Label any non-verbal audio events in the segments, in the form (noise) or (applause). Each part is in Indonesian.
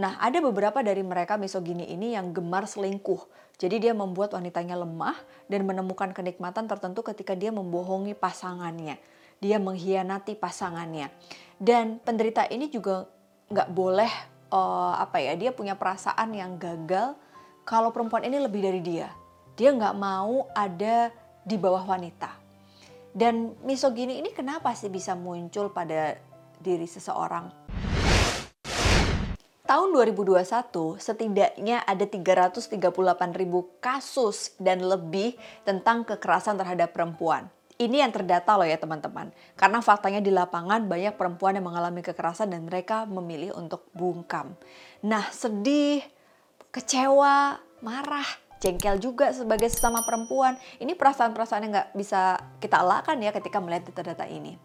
Nah, ada beberapa dari mereka misogini ini yang gemar selingkuh. Jadi dia membuat wanitanya lemah dan menemukan kenikmatan tertentu ketika dia membohongi pasangannya. Dia mengkhianati pasangannya. Dan penderita ini juga nggak boleh uh, apa ya dia punya perasaan yang gagal kalau perempuan ini lebih dari dia. Dia nggak mau ada di bawah wanita. Dan misogini ini kenapa sih bisa muncul pada diri seseorang? Tahun 2021 setidaknya ada 338 ribu kasus dan lebih tentang kekerasan terhadap perempuan. Ini yang terdata loh ya teman-teman. Karena faktanya di lapangan banyak perempuan yang mengalami kekerasan dan mereka memilih untuk bungkam. Nah sedih, kecewa, marah, jengkel juga sebagai sesama perempuan. Ini perasaan-perasaan yang nggak bisa kita elakkan ya ketika melihat data-data ini.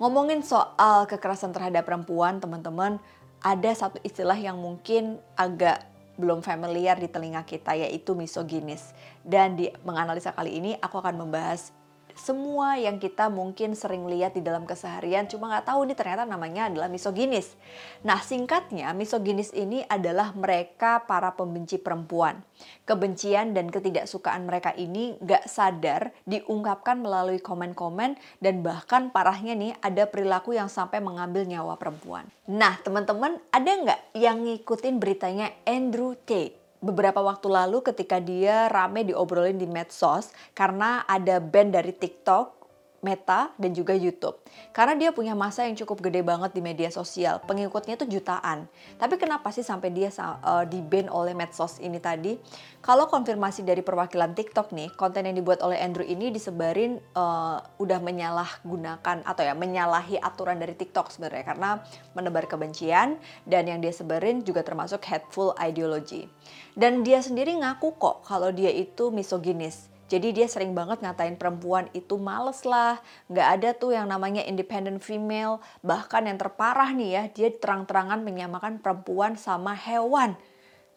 Ngomongin soal kekerasan terhadap perempuan, teman-teman, ada satu istilah yang mungkin agak belum familiar di telinga kita yaitu misoginis. Dan di menganalisa kali ini aku akan membahas semua yang kita mungkin sering lihat di dalam keseharian cuma nggak tahu nih ternyata namanya adalah misoginis. Nah singkatnya misoginis ini adalah mereka para pembenci perempuan. Kebencian dan ketidaksukaan mereka ini nggak sadar diungkapkan melalui komen-komen dan bahkan parahnya nih ada perilaku yang sampai mengambil nyawa perempuan. Nah teman-teman ada nggak yang ngikutin beritanya Andrew Tate? Beberapa waktu lalu ketika dia rame diobrolin di medsos karena ada band dari TikTok Meta dan juga YouTube. Karena dia punya masa yang cukup gede banget di media sosial, pengikutnya itu jutaan. Tapi kenapa sih sampai dia uh, di ban oleh medsos ini tadi? Kalau konfirmasi dari perwakilan TikTok nih, konten yang dibuat oleh Andrew ini disebarin uh, udah menyalahgunakan atau ya menyalahi aturan dari TikTok sebenarnya karena menebar kebencian dan yang dia sebarin juga termasuk hateful ideology. Dan dia sendiri ngaku kok kalau dia itu misoginis jadi dia sering banget ngatain perempuan itu males lah, nggak ada tuh yang namanya independent female. Bahkan yang terparah nih ya, dia terang-terangan menyamakan perempuan sama hewan.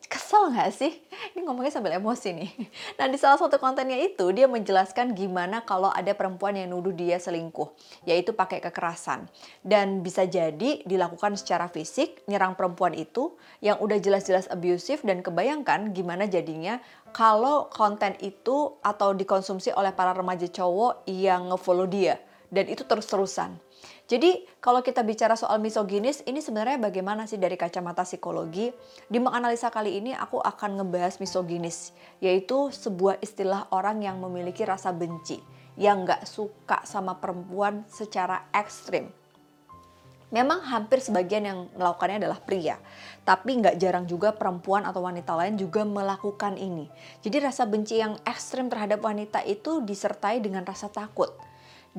Kesel gak sih? Ini ngomongnya sambil emosi nih. Nah di salah satu kontennya itu dia menjelaskan gimana kalau ada perempuan yang nuduh dia selingkuh. Yaitu pakai kekerasan. Dan bisa jadi dilakukan secara fisik, nyerang perempuan itu yang udah jelas-jelas abusive dan kebayangkan gimana jadinya kalau konten itu atau dikonsumsi oleh para remaja cowok yang ngefollow dia. Dan itu terus-terusan. Jadi kalau kita bicara soal misoginis, ini sebenarnya bagaimana sih dari kacamata psikologi? Di menganalisa kali ini aku akan ngebahas misoginis, yaitu sebuah istilah orang yang memiliki rasa benci, yang nggak suka sama perempuan secara ekstrim. Memang hampir sebagian yang melakukannya adalah pria, tapi nggak jarang juga perempuan atau wanita lain juga melakukan ini. Jadi rasa benci yang ekstrim terhadap wanita itu disertai dengan rasa takut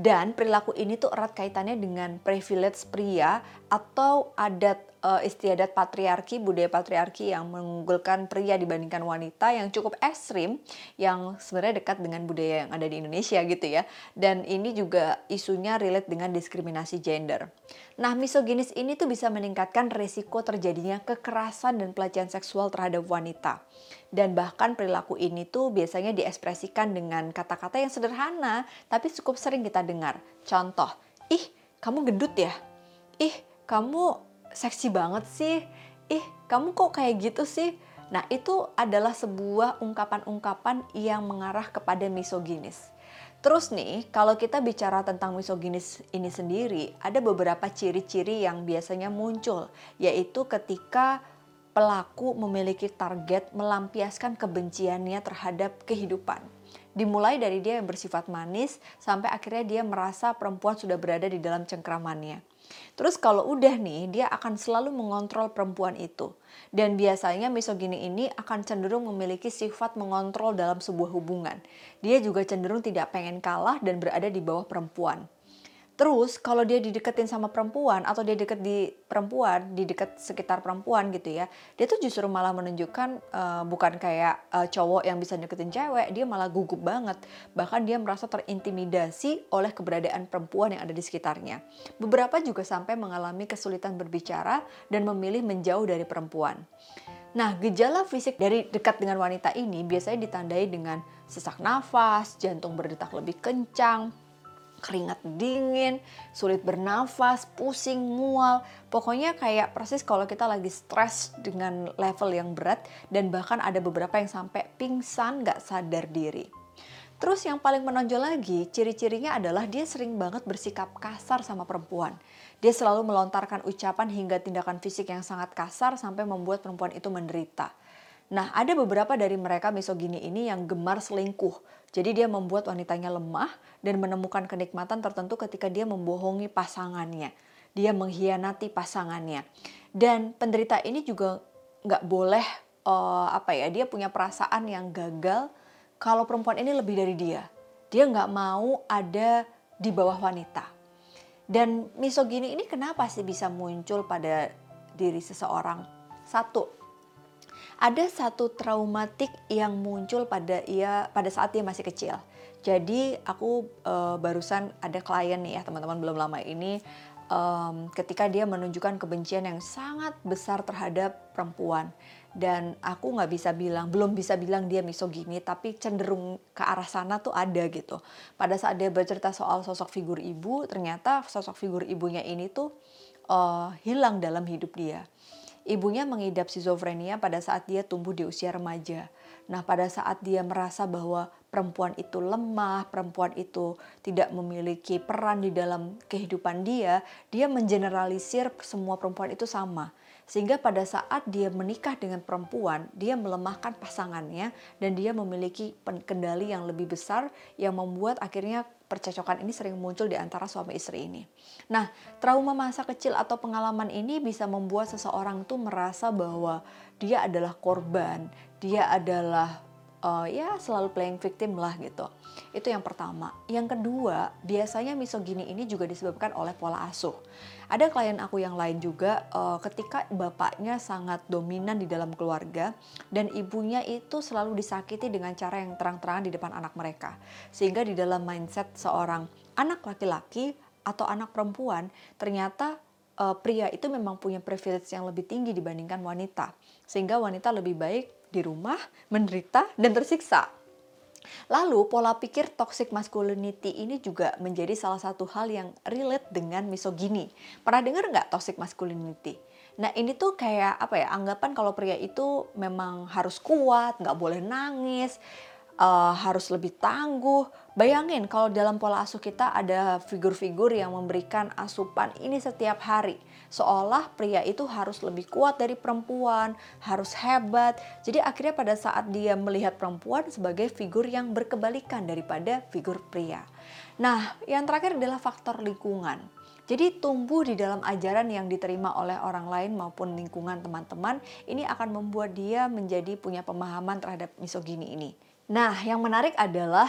dan perilaku ini tuh erat kaitannya dengan privilege pria atau adat uh, istiadat patriarki, budaya patriarki yang mengunggulkan pria dibandingkan wanita yang cukup ekstrim yang sebenarnya dekat dengan budaya yang ada di Indonesia gitu ya. Dan ini juga isunya relate dengan diskriminasi gender. Nah, misoginis ini tuh bisa meningkatkan resiko terjadinya kekerasan dan pelecehan seksual terhadap wanita. Dan bahkan perilaku ini tuh biasanya diekspresikan dengan kata-kata yang sederhana, tapi cukup sering kita dengar. Contoh, ih kamu gendut ya? Ih kamu seksi banget sih? Ih kamu kok kayak gitu sih? Nah itu adalah sebuah ungkapan-ungkapan yang mengarah kepada misoginis. Terus nih, kalau kita bicara tentang misoginis ini sendiri, ada beberapa ciri-ciri yang biasanya muncul, yaitu ketika pelaku memiliki target melampiaskan kebenciannya terhadap kehidupan. Dimulai dari dia yang bersifat manis sampai akhirnya dia merasa perempuan sudah berada di dalam cengkramannya. Terus kalau udah nih, dia akan selalu mengontrol perempuan itu. Dan biasanya misogini ini akan cenderung memiliki sifat mengontrol dalam sebuah hubungan. Dia juga cenderung tidak pengen kalah dan berada di bawah perempuan. Terus kalau dia dideketin sama perempuan atau dia deket di perempuan, di dekat sekitar perempuan gitu ya, dia tuh justru malah menunjukkan uh, bukan kayak uh, cowok yang bisa deketin cewek, dia malah gugup banget. Bahkan dia merasa terintimidasi oleh keberadaan perempuan yang ada di sekitarnya. Beberapa juga sampai mengalami kesulitan berbicara dan memilih menjauh dari perempuan. Nah, gejala fisik dari dekat dengan wanita ini biasanya ditandai dengan sesak nafas, jantung berdetak lebih kencang, keringat dingin, sulit bernafas, pusing, mual. Pokoknya kayak persis kalau kita lagi stres dengan level yang berat dan bahkan ada beberapa yang sampai pingsan gak sadar diri. Terus yang paling menonjol lagi, ciri-cirinya adalah dia sering banget bersikap kasar sama perempuan. Dia selalu melontarkan ucapan hingga tindakan fisik yang sangat kasar sampai membuat perempuan itu menderita. Nah, ada beberapa dari mereka misogini ini yang gemar selingkuh. Jadi dia membuat wanitanya lemah dan menemukan kenikmatan tertentu ketika dia membohongi pasangannya. Dia mengkhianati pasangannya. Dan penderita ini juga nggak boleh uh, apa ya, dia punya perasaan yang gagal kalau perempuan ini lebih dari dia. Dia nggak mau ada di bawah wanita. Dan misogini ini kenapa sih bisa muncul pada diri seseorang? Satu, ada satu traumatik yang muncul pada ia pada saat dia masih kecil. Jadi aku uh, barusan ada klien nih ya teman-teman belum lama ini um, ketika dia menunjukkan kebencian yang sangat besar terhadap perempuan. Dan aku nggak bisa bilang belum bisa bilang dia misogini tapi cenderung ke arah sana tuh ada gitu. Pada saat dia bercerita soal sosok figur ibu ternyata sosok figur ibunya ini tuh uh, hilang dalam hidup dia Ibunya mengidap schizofrenia pada saat dia tumbuh di usia remaja. Nah, pada saat dia merasa bahwa perempuan itu lemah, perempuan itu tidak memiliki peran di dalam kehidupan dia, dia mengeneralisir semua perempuan itu sama. Sehingga pada saat dia menikah dengan perempuan, dia melemahkan pasangannya dan dia memiliki kendali yang lebih besar yang membuat akhirnya percecokan ini sering muncul di antara suami istri ini. Nah, trauma masa kecil atau pengalaman ini bisa membuat seseorang tuh merasa bahwa dia adalah korban, dia adalah uh, ya selalu playing victim lah gitu. Itu yang pertama. Yang kedua, biasanya misogini ini juga disebabkan oleh pola asuh. Ada klien aku yang lain juga uh, ketika bapaknya sangat dominan di dalam keluarga dan ibunya itu selalu disakiti dengan cara yang terang-terangan di depan anak mereka. Sehingga di dalam mindset seorang anak laki-laki atau anak perempuan ternyata uh, pria itu memang punya privilege yang lebih tinggi dibandingkan wanita. Sehingga wanita lebih baik di rumah menderita dan tersiksa Lalu pola pikir toxic masculinity ini juga menjadi salah satu hal yang relate dengan misogini. Pernah dengar nggak toxic masculinity? Nah ini tuh kayak apa ya anggapan kalau pria itu memang harus kuat, nggak boleh nangis, uh, harus lebih tangguh. Bayangin kalau dalam pola asuh kita ada figur-figur yang memberikan asupan ini setiap hari seolah pria itu harus lebih kuat dari perempuan, harus hebat. Jadi akhirnya pada saat dia melihat perempuan sebagai figur yang berkebalikan daripada figur pria. Nah, yang terakhir adalah faktor lingkungan. Jadi tumbuh di dalam ajaran yang diterima oleh orang lain maupun lingkungan teman-teman ini akan membuat dia menjadi punya pemahaman terhadap misogini ini. Nah, yang menarik adalah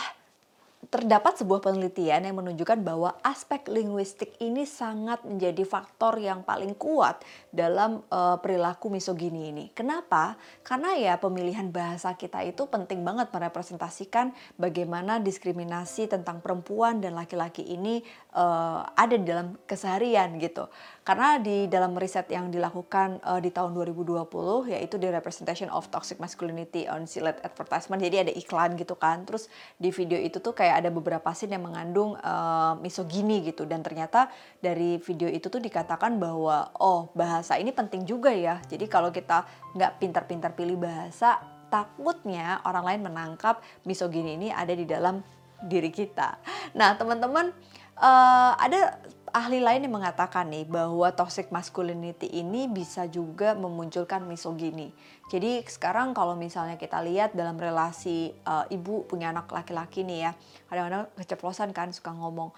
terdapat sebuah penelitian yang menunjukkan bahwa aspek linguistik ini sangat menjadi faktor yang paling kuat dalam uh, perilaku misogini ini. Kenapa? Karena ya pemilihan bahasa kita itu penting banget merepresentasikan bagaimana diskriminasi tentang perempuan dan laki-laki ini uh, ada di dalam keseharian gitu. Karena di dalam riset yang dilakukan uh, di tahun 2020 yaitu the representation of toxic masculinity on select advertisement. Jadi ada iklan gitu kan. Terus di video itu tuh kayak ada beberapa scene yang mengandung uh, misogini gitu dan ternyata dari video itu tuh dikatakan bahwa oh bahasa ini penting juga ya. Jadi kalau kita nggak pintar-pintar pilih bahasa takutnya orang lain menangkap misogini ini ada di dalam diri kita. Nah, teman-teman uh, ada ahli lain yang mengatakan nih bahwa toxic masculinity ini bisa juga memunculkan misogini. Jadi sekarang kalau misalnya kita lihat dalam relasi uh, ibu punya anak laki-laki nih ya, kadang-kadang keceplosan kan suka ngomong,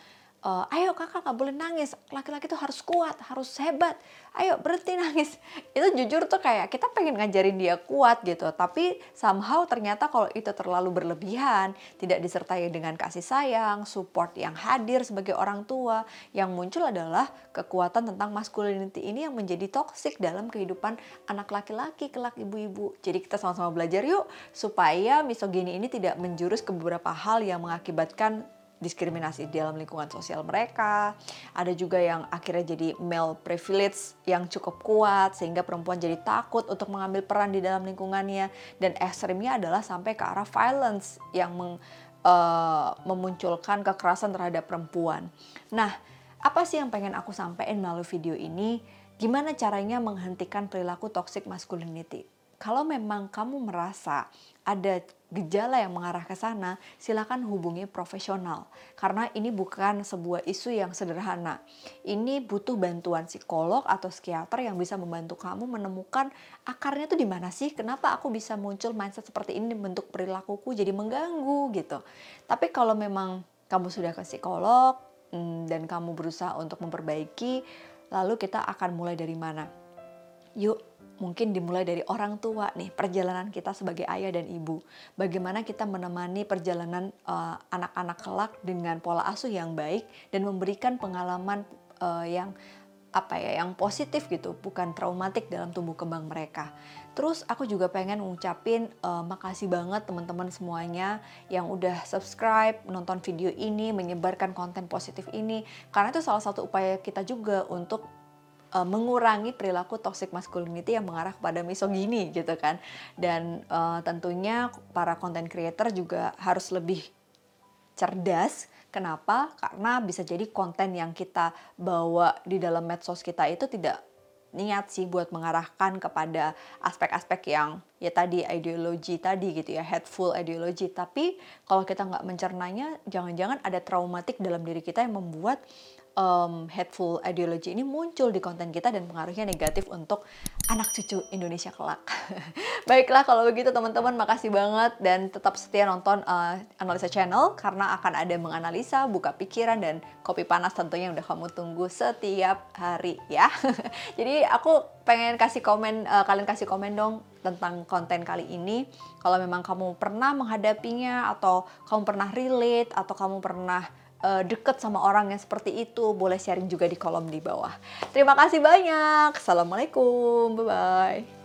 uh, ayo kakak nggak boleh nangis. Laki-laki tuh harus kuat harus hebat. Ayo berhenti nangis. (laughs) Itu jujur tuh kayak kita pengen ngajarin dia kuat gitu. Tapi somehow ternyata kalau itu terlalu berlebihan tidak disertai dengan kasih sayang support yang hadir sebagai orang tua yang muncul adalah kekuatan tentang masculinity ini yang menjadi toxic dalam kehidupan anak laki-laki kelak ibu-ibu. Jadi kita sama-sama belajar yuk supaya misogini ini tidak menjurus ke beberapa hal yang mengakibatkan diskriminasi di dalam lingkungan sosial mereka. Ada juga yang akhirnya jadi male privilege yang cukup kuat sehingga perempuan jadi takut untuk mengambil peran di dalam lingkungannya dan ekstrimnya adalah sampai ke arah violence yang meng, uh, memunculkan kekerasan terhadap perempuan. Nah, apa sih yang pengen aku sampaikan melalui video ini? Gimana caranya menghentikan perilaku toxic masculinity? Kalau memang kamu merasa ada gejala yang mengarah ke sana, silakan hubungi profesional. Karena ini bukan sebuah isu yang sederhana. Ini butuh bantuan psikolog atau psikiater yang bisa membantu kamu menemukan akarnya tuh di mana sih? Kenapa aku bisa muncul mindset seperti ini bentuk perilakuku jadi mengganggu gitu. Tapi kalau memang kamu sudah ke psikolog hmm, dan kamu berusaha untuk memperbaiki, lalu kita akan mulai dari mana? Yuk mungkin dimulai dari orang tua nih perjalanan kita sebagai ayah dan ibu. Bagaimana kita menemani perjalanan eh, anak-anak uh, kelak dengan pola asuh yang baik dan memberikan pengalaman uh, yang apa ya yang positif gitu bukan traumatik dalam tumbuh kembang mereka. Terus aku juga pengen ngucapin uh, makasih banget teman-teman semuanya yang udah subscribe nonton video ini menyebarkan konten positif ini. Karena itu salah satu upaya kita juga untuk uh, mengurangi perilaku toxic masculinity yang mengarah kepada misogini gitu kan. Dan uh, tentunya para content creator juga harus lebih cerdas. Kenapa? Karena bisa jadi konten yang kita bawa di dalam medsos kita itu tidak niat sih buat mengarahkan kepada aspek-aspek yang ya tadi ideologi tadi gitu ya hateful ideologi tapi kalau kita nggak mencernanya jangan-jangan ada traumatik dalam diri kita yang membuat um, ideology ini muncul di konten kita dan pengaruhnya negatif untuk anak cucu Indonesia kelak. (laughs) Baiklah kalau begitu teman-teman makasih banget dan tetap setia nonton uh, analisa channel karena akan ada menganalisa, buka pikiran dan kopi panas tentunya yang udah kamu tunggu setiap hari ya. (laughs) Jadi aku pengen kasih komen uh, kalian kasih komen dong tentang konten kali ini. Kalau memang kamu pernah menghadapinya atau kamu pernah relate atau kamu pernah uh, deket sama orang yang seperti itu, boleh sharing juga di kolom di bawah. Terima kasih banyak. Assalamualaikum. Bye-bye.